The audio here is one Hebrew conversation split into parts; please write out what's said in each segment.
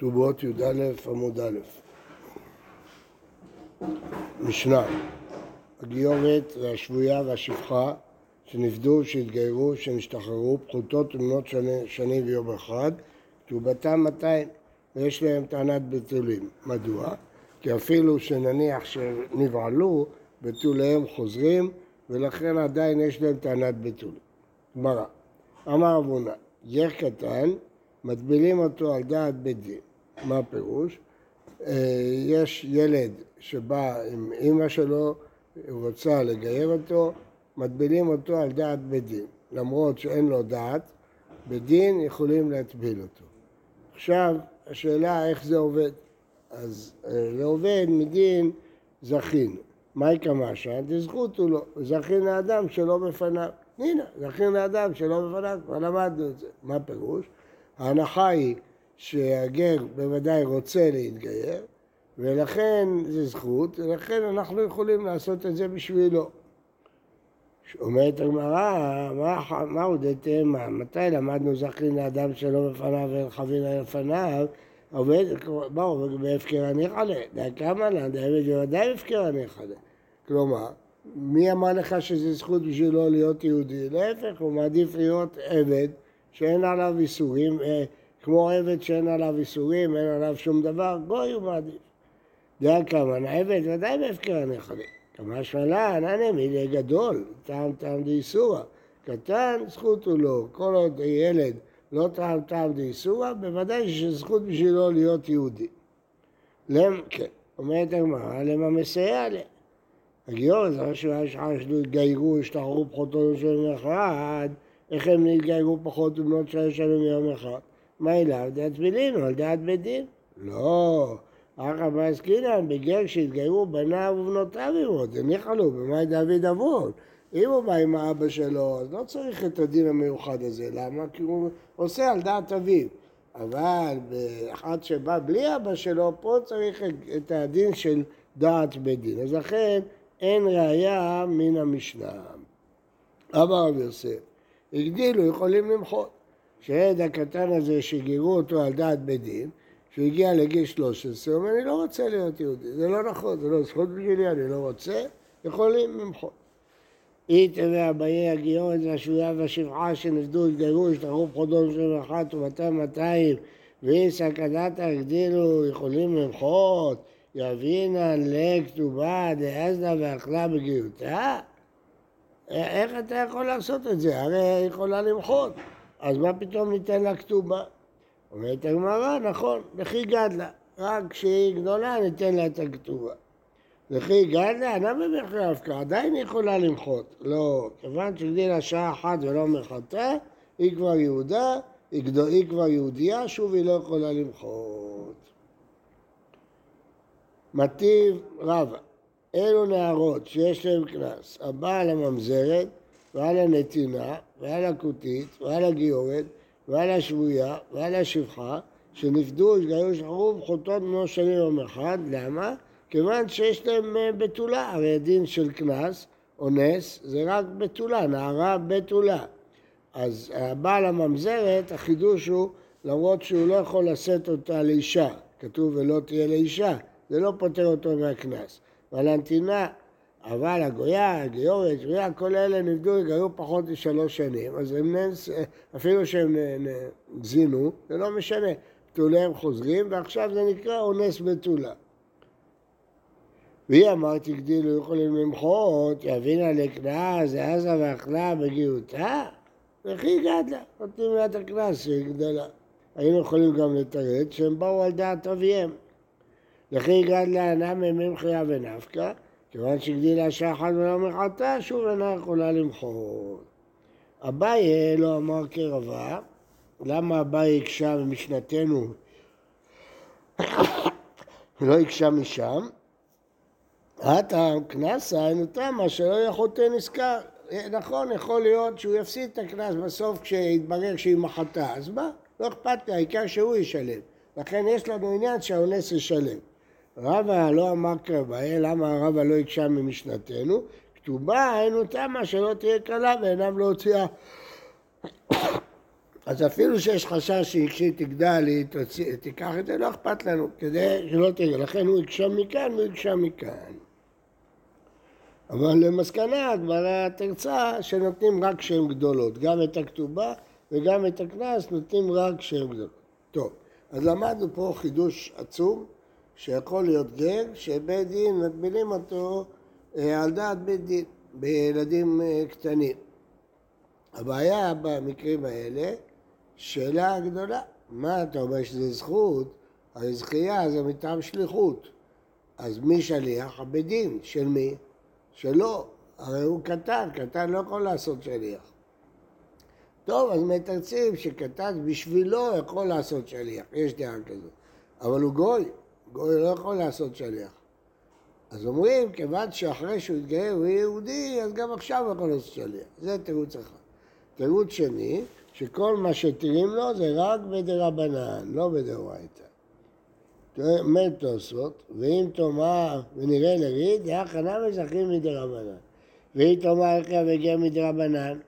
כתובות י"א עמוד א'. משנה, הגיורת והשבויה והשפחה שנפדו, שהתגיירו, שנשתחררו, פחותות ומנות שני, שני ויום אחד, כתובתם 200 ויש להם טענת בתולים. מדוע? כי אפילו שנניח שנבעלו, בתוליהם חוזרים ולכן עדיין יש להם טענת בתולים. גמרא, אמר אבונה, גר קטן, מטבילים אותו על דעת בית דין. מה הפירוש? אה, יש ילד שבא עם אימא שלו, הוא רוצה לגייר אותו, מטבילים אותו על דעת בית דין. למרות שאין לו דעת, בית דין יכולים להטביל אותו. עכשיו, השאלה איך זה עובד. אז אה, זה עובד מדין זכין. מהי קמשה? דזכותו לו, זכין לאדם שלא בפניו. הנה, זכין לאדם שלא בפניו, כבר למדנו את זה. מה הפירוש? ההנחה היא שהגר בוודאי רוצה להתגייר, ולכן זה זכות, ולכן אנחנו יכולים לעשות את זה בשבילו. אומרת הגמרא, מה, מה הודיתם? מתי למדנו זכין לאדם שלא בפניו וחבילה לפניו? עובד, ברור, בהפקר הניחא לה, כמה לה, דעבד בוודאי הפקר הניחא לה. כלומר, מי אמר לך שזה זכות בשבילו להיות יהודי? להפך, הוא מעדיף להיות עבד שאין עליו איסורים, אה, כמו עבד שאין עליו איסורים, אין עליו שום דבר, גוי הוא מעדיף. דעה כמן, עבד ודאי בהפקר הנחלים. כמה שמלן, אנא מילי גדול, טעם טעם דאיסורא. קטן, זכות הוא לא. כל עוד ילד לא טעם טעם דאיסורא, בוודאי שזכות בשבילו להיות יהודי. למ, כן, אומרת הגמרא, למה מסייע לה? הגיור זה משהו שהתגיירו, השתחררו פחותו של אחד, איך הם נתגיירו פחות ובנות שלוש שנים מיום אחד? מה אליו? דעת בדינו, על דעת בית דין. לא, אחא בעסקינן, בגר שהתגיירו בניו ובנותיו עמו, זה ניחלו, במאי דוד אבון. אם הוא בא עם האבא שלו, אז לא צריך את הדין המיוחד הזה. למה? כי הוא עושה על דעת אביו. אבל באחד שבא בלי אבא שלו, פה צריך את הדין של דעת בית דין. אז לכן אין ראייה מן המשנה. אמר רב יוסף, הגדילו, יכולים למחות. שהילד הקטן הזה שגירו אותו על דעת בית דין, שהוא הגיע לגיל 13, הוא אומר, אני לא רוצה להיות יהודי, זה לא נכון, זה לא זכות בשבילי, אני לא רוצה, יכולים למחות. אית ואביי הגיורת והשבויה והשבעה שנפדו, התגיירו, השתחררו פחודון של אחת ומאתיים מאתיים ואי סכנתה הגדילו, יכולים למחות, יבינה לכתובה דאזנה ואכלה בגיותה? איך אתה יכול לעשות את זה? הרי היא יכולה למחות. אז מה פתאום ניתן לה כתובה? אומרת הגמרא, נכון, לכי גדלה, רק כשהיא גדולה ניתן לה את הכתובה. וכי גדלה, למה בכלל אבקה? עדיין היא יכולה למחות. לא, כיוון שהגדילה שעה אחת ולא מחתה, היא כבר יהודה, היא, גדול, היא כבר יהודייה, שוב היא לא יכולה למחות. מטיב רבה, אלו נערות שיש להן קנס, הבעל הממזרת ועל הנתינה ועל הכותית ועל הגיורת ועל השבויה ועל השפחה שנפדו, התגיירו, שחררו וחוטאות בנו שנים יום אחד, למה? כיוון שיש להם אה, בתולה, הרי הדין של קנס או נס זה רק בתולה, נערה בתולה. אז הבעל הממזרת, החידוש הוא, למרות שהוא לא יכול לשאת אותה לאישה, כתוב ולא תהיה לאישה, זה לא פוטר אותו מהקנס. ועל הנתינה, אבל הגויה, הגיורת, שבויה, כל אלה נבדו, התגיירו פחות משלוש שנים, אז הם נס, אפילו שהם זינו, זה לא משנה. בתוליהם חוזרים, ועכשיו זה נקרא אונס בתולה. והיא אמרת, הגדילו, יכולים למחות, יבינה לקנס, זה עזה ואכלה בגיותה, וכי גדלה, נותנים לה את הקנס שהיא גדלה. היינו יכולים גם לתרד שהם באו על דעת אביהם. וכי גדלה נמי ממחיה ונפקא, כיוון שהגדילה שחד ולא מחתה, שוב אינה יכולה למחות. אביי לא אמר כרבה, למה אביי הקשה במשנתנו לא הקשה משם? הטעם קנסה אין תמה שלא יכולתי נזכר. נכון, יכול להיות שהוא יפסיד את הקנס בסוף כשיתברר שהיא מחתה, אז מה? לא אכפת לי, העיקר שהוא ישלם. לכן יש לנו עניין שהאונס ישלם. רבא לא אמר כרבאי, למה רבא לא הקשה ממשנתנו? כתובה היינו תמה שלא תהיה קלה ועיניו לא הוציאה אז אפילו שיש חשש שכשהיא תגדל היא תיקח את זה, לא אכפת לנו, כדי שלא תגדל. לכן הוא יקשם מכאן והוא יקשם מכאן. אבל למסקנה הגמרא תרצה שנותנים רק שם גדולות, גם את הכתובה וגם את הקנס נותנים רק שם גדולות. טוב, אז למדנו פה חידוש עצום, שיכול להיות גר, שבית דין מגבילים אותו אה, על דעת בית דין, בילדים אה, קטנים. הבעיה במקרים האלה, שאלה גדולה, מה אתה אומר שזה זכות? הרי זכייה זה מטעם שליחות. אז מי שליח? הבית דין. של מי? שלו. הרי הוא קטן, קטן לא יכול לעשות שליח. טוב, אז מתרצים שקטן בשבילו יכול לעשות שליח, יש דעה כזאת. אבל הוא גוי, גוי לא יכול לעשות שליח. אז אומרים, כיוון שאחרי שהוא התגייר הוא יהודי, אז גם עכשיו הוא יכול לעשות שליח. זה תירוץ אחד. תירוץ שני, שכל מה שתירים לו זה רק בדרבנן, לא בדאורייתא. מת תוספות, ואם תאמר ונראה לריד, יחנה מזכים מדרבנן. ואם תאמר איך יבגר מדרבנן,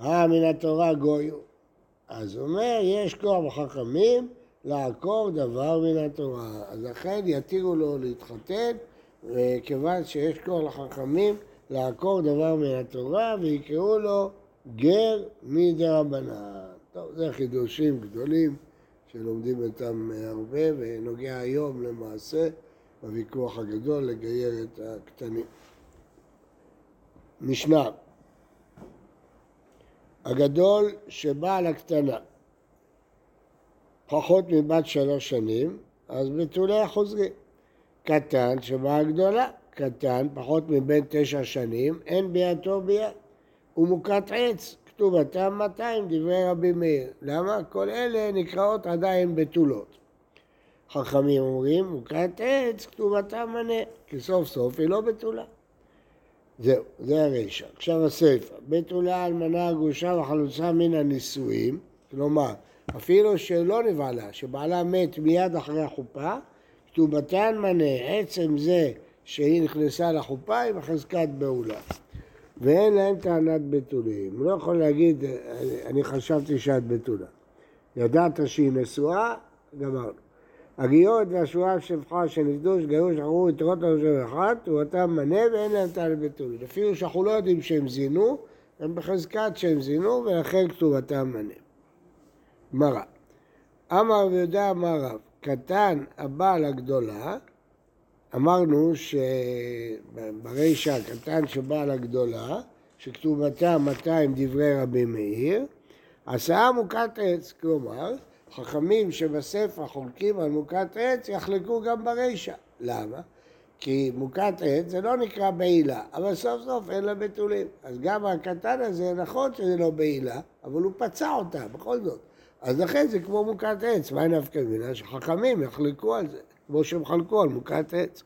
אה מן התורה גויו. אז אומר, יש כוח בחכמים לעקור דבר מן התורה. אז לכן יתירו לו להתחתן, כיוון שיש כוח לחכמים לעקור דבר מן התורה, ויקראו לו גר מדרבנן. טוב, זה חידושים גדולים שלומדים אותם הרבה, ונוגע היום למעשה בוויכוח הגדול לגייר את הקטנים. משנה הגדול שבא על הקטנה פחות מבת שלוש שנים, אז בתוליה חוזרים. קטן שבא הגדולה, קטן פחות מבין תשע שנים, אין בידו ביד. הוא מוכת עץ, כתובתם 200 דברי רבי מאיר. למה? כל אלה נקראות עדיין בתולות. חכמים אומרים, מוכת עץ, כתובתם מנה, כי סוף סוף היא לא בתולה. זהו, זה הרשע. עכשיו הסיפא, בתולה אלמנה גרושה וחלוצה מן הנישואים, כלומר, אפילו שלא נבעלה, שבעלה מת מיד אחרי החופה, כתובתן מנה, עצם זה שהיא נכנסה לחופה היא בחזקת בעולה. ואין להם טענת בתולים. לא יכול להגיד, אני חשבתי שאת בתולה. ידעת שהיא נשואה, גמרנו. הגיורת והשבועה שבחה שנפדו, שגרו, שחררו יתרות הראשון אחד, תרומתם מנה ואין להם טענת בתולים. אפילו שאנחנו לא יודעים שהם זינו, הם בחזקת שהם זינו ולכן כתובתם מנה. גמרא. אמר ויודע אמר רב, קטן הבעל הגדולה אמרנו שברישא הקטן שבא לגדולה, שכתובתה 200 דברי רבי מאיר, הסעה מוכת עץ, כלומר, חכמים שבספר חולקים על מוכת עץ יחלקו גם ברישא. למה? כי מוכת עץ זה לא נקרא בעילה, אבל סוף סוף אין לה בתולים. אז גם הקטן הזה, נכון שזה לא בעילה, אבל הוא פצע אותה בכל זאת. אז לכן זה כמו מוכת עץ, מה נפקא מינה? שחכמים יחלקו על זה. כמו שהם חלקו על מוכת עץ.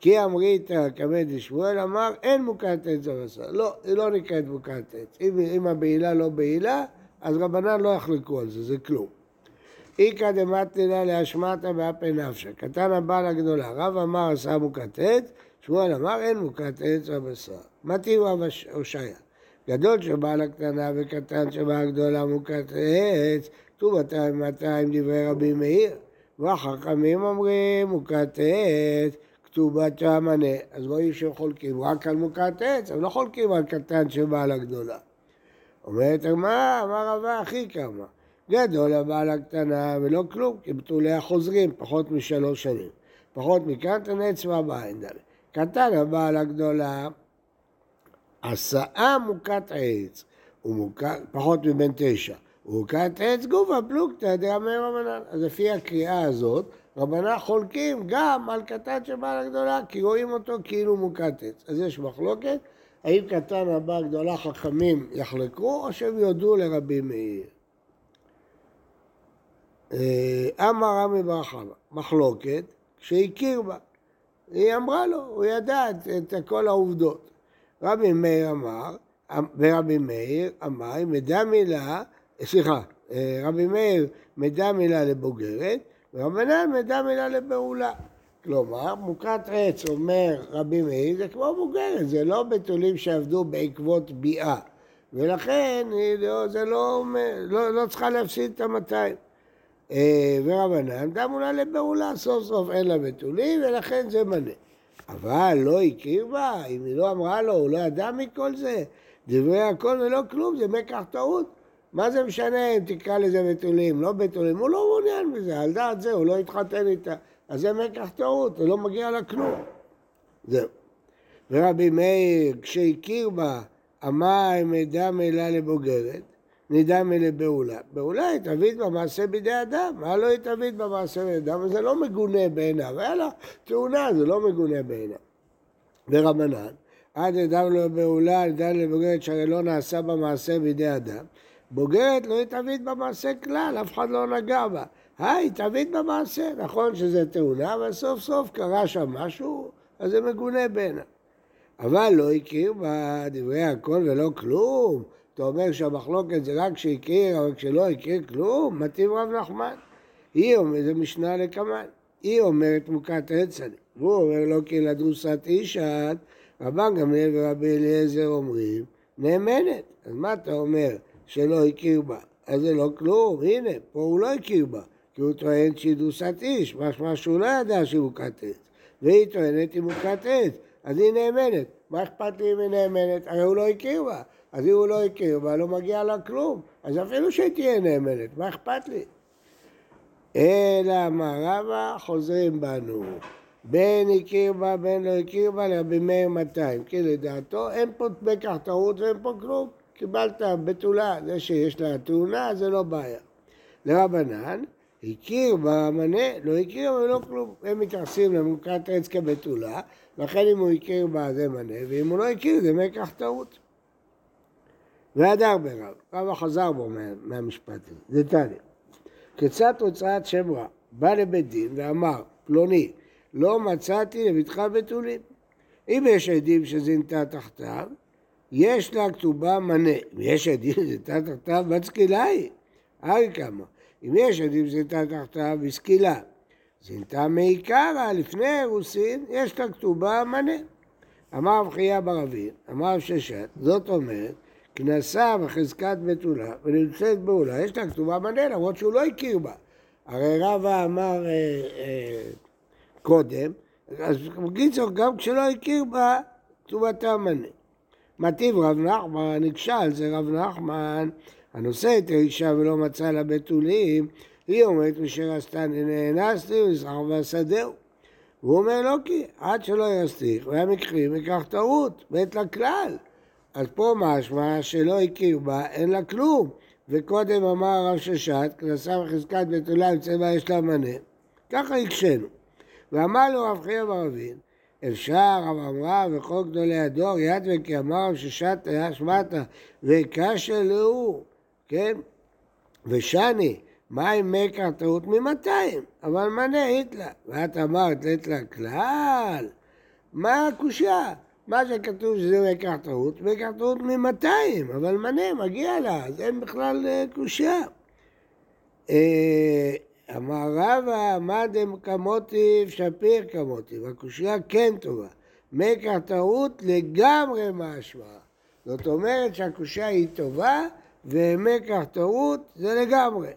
כי אמרית כבד לשמואל אמר אין מוכת עץ הבשר. לא, היא לא נקראת מוכת עץ. אם, אם הבעילה לא בעילה, אז רבנן לא יחלקו על זה, זה כלום. איכא דמתנא להשמטה באפי נפשא. קטן הבעל הגדולה. רב אמר עשה מוכת עץ, שמואל אמר אין מוכת עץ הבשר. מתאים הושעיה. גדול שבעל הקטנה וקטן שבעל הגדולה מוכת עץ, כתוב 200 דברי רבי מאיר. והחכמים אומרים מוכת עץ, כתובת המנה. אז רואים שהם חולקים רק על מוכת עץ, הם לא חולקים על קטן שבעל הגדולה. אומרת מה, אמר רבה הכי כמה. גדול הבעל הקטנה ולא כלום, כי בתוליה חוזרים פחות משלוש שנים. פחות מקטן עץ והבעין ד'. קטן הבעל הגדולה, הסעה מוכת עץ, פחות מבין תשע. מוכת עץ גופה פלוגתא דאמר רבנן. אז לפי הקריאה הזאת, רבנה חולקים גם על קטן שבעל הגדולה, כי רואים אותו כאילו מוכת עץ. אז יש מחלוקת, האם קטן הבא הגדולה חכמים יחלקו, או שהם יודו לרבי מאיר. אה, אמר רמי בר מחלוקת, שהכיר בה. היא אמרה לו, הוא ידע את, את כל העובדות. רבי מאיר אמר, ורבי מאיר אמר, מדע מילה, סליחה, אה, רבי מאיר מדע מילה לבוגרת, ורבנן מדע מילה לבעולה. כלומר, מוכת עץ, אומר רבי מאיר, זה כמו בוגרת, זה לא בתולים שעבדו בעקבות ביאה. ולכן לא, זה לא, לא, לא צריכה להפסיד את המאתיים. אה, ורבנן דמו לה לבעולה, סוף סוף אין לה בתולים, ולכן זה מנה. אבל לא הכיר בה, אם היא לא אמרה לו, הוא לא ידע מכל זה. דברי הכל ולא כלום, זה מקח טעות. מה זה משנה אם תקרא לזה בתולים, לא בתולים? הוא לא מעוניין בזה, על דעת זה, הוא לא התחתן איתה. אז זה מקח טעות, זה לא מגיע לה כלום. זהו. ורבי מאיר, כשהכיר בה, אמר דם אלה לבוגרת, נידם אלה בעולה. בעולה היא תביא במעשה בידי אדם, מה לא היא תביא במעשה בידי אדם? זה לא מגונה בעיניו, היה לה תאונה, זה לא מגונה בעיניו. ורבנן, עד אדם לא בעולה, לבוגרת שהרי לא נעשה במעשה בידי אדם. בוגרת לא התאבית במעשה כלל, אף אחד לא נגע בה. היי, התאבית במעשה, נכון שזה תאונה, אבל סוף סוף קרה שם משהו, אז זה מגונה בעיניו. אבל לא הכיר בה דברי הכל ולא כלום. אתה אומר שהמחלוקת זה רק כשהכיר, אבל כשלא הכיר כלום, מתאים רב נחמן. היא אומרת, זה משנה לקמן. היא אומרת מוכת עצני, והוא אומר לא כי לדרוסת אישת, רבן גמליאל ורבי אליעזר אומרים, נאמנת. אז מה אתה אומר? שלא הכיר בה. אז זה לא כלום, הנה, פה הוא לא הכיר בה, כי הוא טוען שהיא דוסת איש, משמע שהוא לא ידע שהיא מוכת עץ, והיא טוענת שהיא מוכת עץ, אז היא נאמנת. מה אכפת לי אם היא נאמנת? הרי הוא לא הכיר בה. אז אם הוא לא הכיר בה, לא מגיע לה כלום. אז אפילו שהיא תהיה נאמנת, מה אכפת לי? אלא מה רבה חוזרים בנו. בין הכיר בה, בין לא הכיר בה, לרבי מאיר 200. כי לדעתו אין פה בכך טעות ואין פה כלום. קיבלת בתולה, זה שיש לה תאונה זה לא בעיה. לרבנן, הכיר במנה, לא הכיר ולא כלום. הם מתייחסים למוקת עץ כבתולה, לכן אם הוא הכיר בה זה מנה, ואם הוא לא הכיר זה מקח טעות. והדר ברב, רבא חזר בו מה, מהמשפט הזה, זה תניא. כיצד הוצאת שם רע? בא לבית דין ואמר, פלוני, לא מצאתי לביתך בתולים. אם יש עדים שזינתה תחתיו, יש לה כתובה מנה. אם יש עדים שזינתה תחתיו, בת סקילה היא. הרי כמה. אם יש עדים שזינתה תחתיו, בסקילה. זינתה מעיקרא, לפני אירוסין, יש לה כתובה מנה. אמר רב חייא ברבים, אמר רב ששת, זאת אומרת, כנסה בחזקת בתולה ונמצאת בעולה, יש לה כתובה מנה, למרות שהוא לא הכיר בה. הרי רבא אמר אה, אה, קודם, אז בקיצור, גם כשלא הכיר בה, כתובתה מנה. מטיב רב נחמן, נכשל, זה רב נחמן, הנושא את האישה ולא מצא לה בתולים, היא אומרת, אשר עשתה נאנסתי וזכר והשדהו. הוא אומר לא כי, עד שלא יסתיך, והיה מקרים, ייקח טעות, בית לכלל. אז פה משמע שלא הכיר בה, אין לה כלום. וקודם אמר הרב ששת, כנסה בחזקת בתולה יוצא בה יש לה מנה. ככה הקשינו. ואמר לו רב חייא ברבין, אפשר, רב אמרה, וכל גדולי הדור, יד וכי אמר רב ששת היה שמטה, וקשה להו, כן? ושני, עם מקר טעות ממאתיים? אבל מנה היתלה. ואת אמרת לתלה כלל? מה הקושייה? מה שכתוב שזה מקח טעות, מקח טעות ממאתיים, אבל מנה, מגיע לה, אז אין בכלל אה, קושייה. אמר רבא, מה דם כמוטיב שפיר כמוטיב, הקושייה כן טובה. מקח טעות לגמרי משמע. זאת אומרת שהקושייה היא טובה, ומקח טעות זה לגמרי.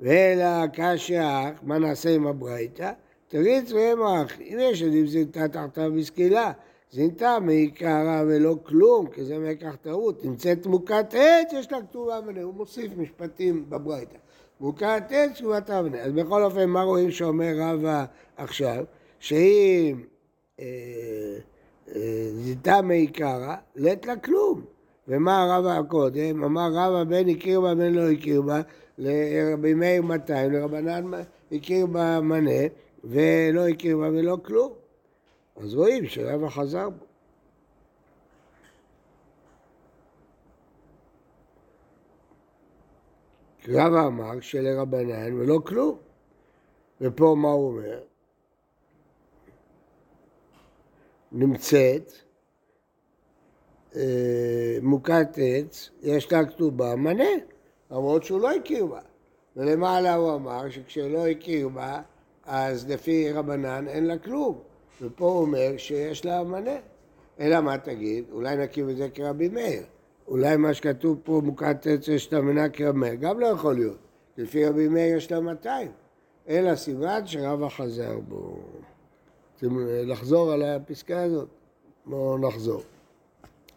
ואלא קשיא אח, מה נעשה עם הברייתא? תריץ והם אח, אם יש עדים זינתה תחתיו בסקילה, זינתה מעיקרה ולא כלום, כי זה מקח טעות, נמצאת מוכת עץ, יש לה כתובה מנה, הוא מוסיף משפטים בברייתא. עץ, כתובתה מנה. אז בכל אופן, מה רואים שאומר רבא עכשיו? שהיא אה, אה, זינתה מעיקרה, לית לה כלום. ומה רבא הקודם? אמר רבא בין הכיר בה בין לא הכיר בה, לרבי מאיר 200, לרבנן הכיר בה מנה, ולא הכיר בה ולא כלום. אז רואים שרבא חזר בו. רבא אמר שלרבנן ולא כלום. ופה מה הוא אומר? נמצאת אה, מוכת עץ, יש לה כתובה מנה, למרות שהוא לא הכיר בה. ולמעלה הוא אמר שכשלא הכיר בה, אז לפי רבנן אין לה כלום. ופה הוא אומר שיש לה מנה. אלא מה תגיד? אולי נקים את זה כרבי מאיר. אולי מה שכתוב פה מוקת עץ יש לה מנה כרמל, גם לא יכול להיות. לפי רבי מאיר יש לה 200. אלא סימן שרבא חזר בו. רוצים לחזור על הפסקה הזאת? בואו נחזור.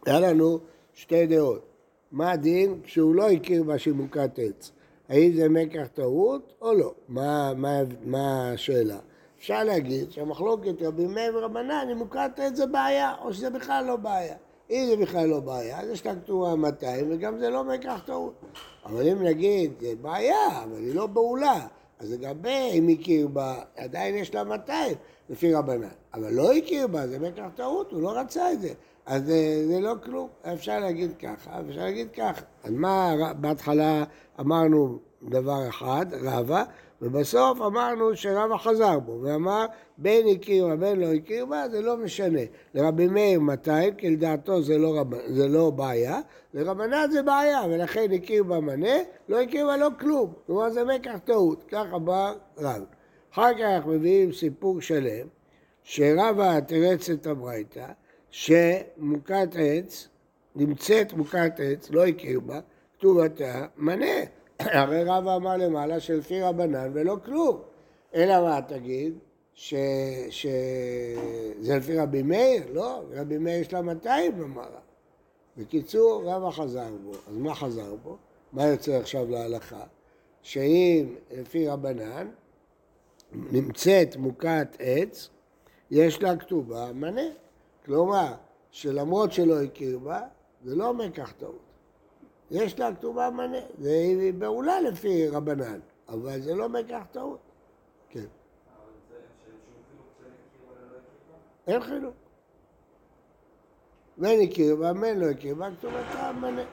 היה לנו שתי דעות. מה הדין כשהוא לא הכיר בה שהיא מוכת עץ? האם זה מקח טעות או לא? מה, מה, מה השאלה? אפשר להגיד שהמחלוקת רבי מאיר ורבנן אם מוכת עץ זה בעיה, או שזה בכלל לא בעיה. אם זה בכלל לא בעיה, אז יש לה כתובה 200 וגם זה לא מקח טעות. אבל אם נגיד, זה בעיה, אבל היא לא בעולה, אז לגבי אם הכיר בה, עדיין יש לה 200 לפי רבנן. אבל לא הכיר בה, זה מקח טעות, הוא לא רצה את זה. אז זה, זה לא כלום, אפשר להגיד ככה, אפשר להגיד ככה. אז מה בהתחלה אמרנו דבר אחד, רבה, ובסוף אמרנו שרבא חזר בו, ואמר בין הכיר ובין לא הכיר בה, זה לא משנה. לרבי מאיר 200, כי לדעתו זה לא, רב, זה לא בעיה, לרבנן זה בעיה, ולכן הכיר בה מנה, לא הכיר בה לא כלום. כלומר זה מקח טעות, ככה בא רב. אחר כך מביאים סיפור שלם, שרבא תרץ את הברייתא, שמוכת עץ, נמצאת מוכת עץ, לא הכיר בה, כתובתה מנה. הרי רבא אמר למעלה שלפי רבנן ולא כלום. אלא מה תגיד? ש... שזה לפי רבי מאיר? לא, רבי מאיר יש לה 200 במעלה. בקיצור, רבא חזר בו. אז מה חזר בו? מה יוצא עכשיו להלכה? שאם לפי רבנן נמצאת מוכת עץ, יש לה כתובה מנה. כלומר, שלמרות שלא הכיר בה, זה לא מקח טעות. יש לה כתובה מנה, זה בעולה לפי רבנן, אבל זה לא מקח טעות. כן. אין חילוק. בין הכיר בה, בין לא הכיר בה, כתובתה מנה.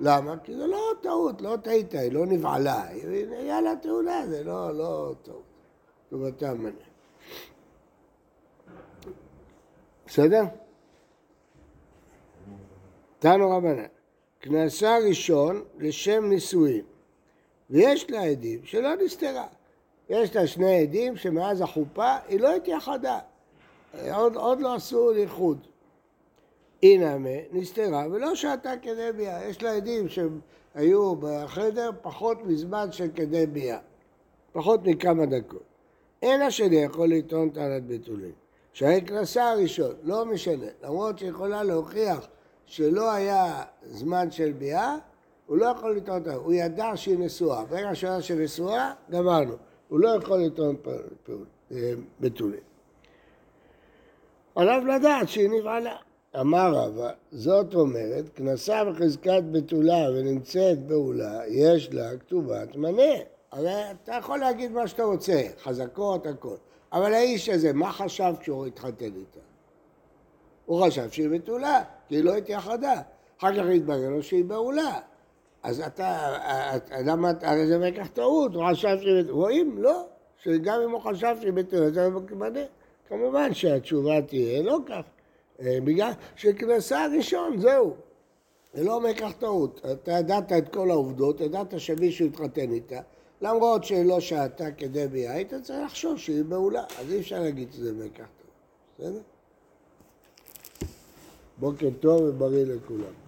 למה? כי זה לא טעות, לא טעית, היא לא נבעלה, היה לה תעודה, זה לא, לא טעות. כתובתה מנה. בסדר? תנו רבנן, כנסה ראשון לשם נישואין, ויש לה עדים שלא נסתרה. יש לה שני עדים שמאז החופה היא לא התייחדה, עוד, עוד לא עשו איחוד. אינמה נסתרה ולא שעתה כדי ביאה. יש לה עדים שהיו בחדר פחות מזמן של כדי ביאה, פחות מכמה דקות. אין השני יכול לטעון טענת בתולים. שהרי כנסה הראשון, לא משנה, למרות שיכולה להוכיח שלא היה זמן של ביאה, הוא לא יכול לטעון אותה, הוא ידע שהיא נשואה, ברגע שהוא ידע שהיא נשואה, גמרנו, הוא לא יכול לטעון אה, בתולים. עליו לדעת שהיא נבעלה. אמר רבא, זאת אומרת, כנסה בחזקת בתולה ונמצאת בעולה, יש לה כתובת מנה. הרי אתה יכול להגיד מה שאתה רוצה, חזקות, הכל. אבל האיש הזה, מה חשב כשהוא התחתן איתה? הוא חשב שהיא בתולה, כי היא לא התייחדה. אחר כך התברר לו שהיא בעולה. אז אתה, למה, הרי זה מקח טעות, הוא חשב שהיא בתולה. רואים? לא. שגם אם הוא חשב שהיא בתולה, זה לא מתמנה. כמובן שהתשובה תהיה לא כך. אה, בגלל שכנסה הראשון, זהו. זה לא מקח טעות. אתה ידעת את כל העובדות, ידעת שמישהו התחתן איתה. למרות שלא שעתה כדי ביאה, היית צריך לחשוב שהיא מעולה, אז אי אפשר להגיד שזה מקח טוב, בסדר? בוקר טוב ובריא לכולם.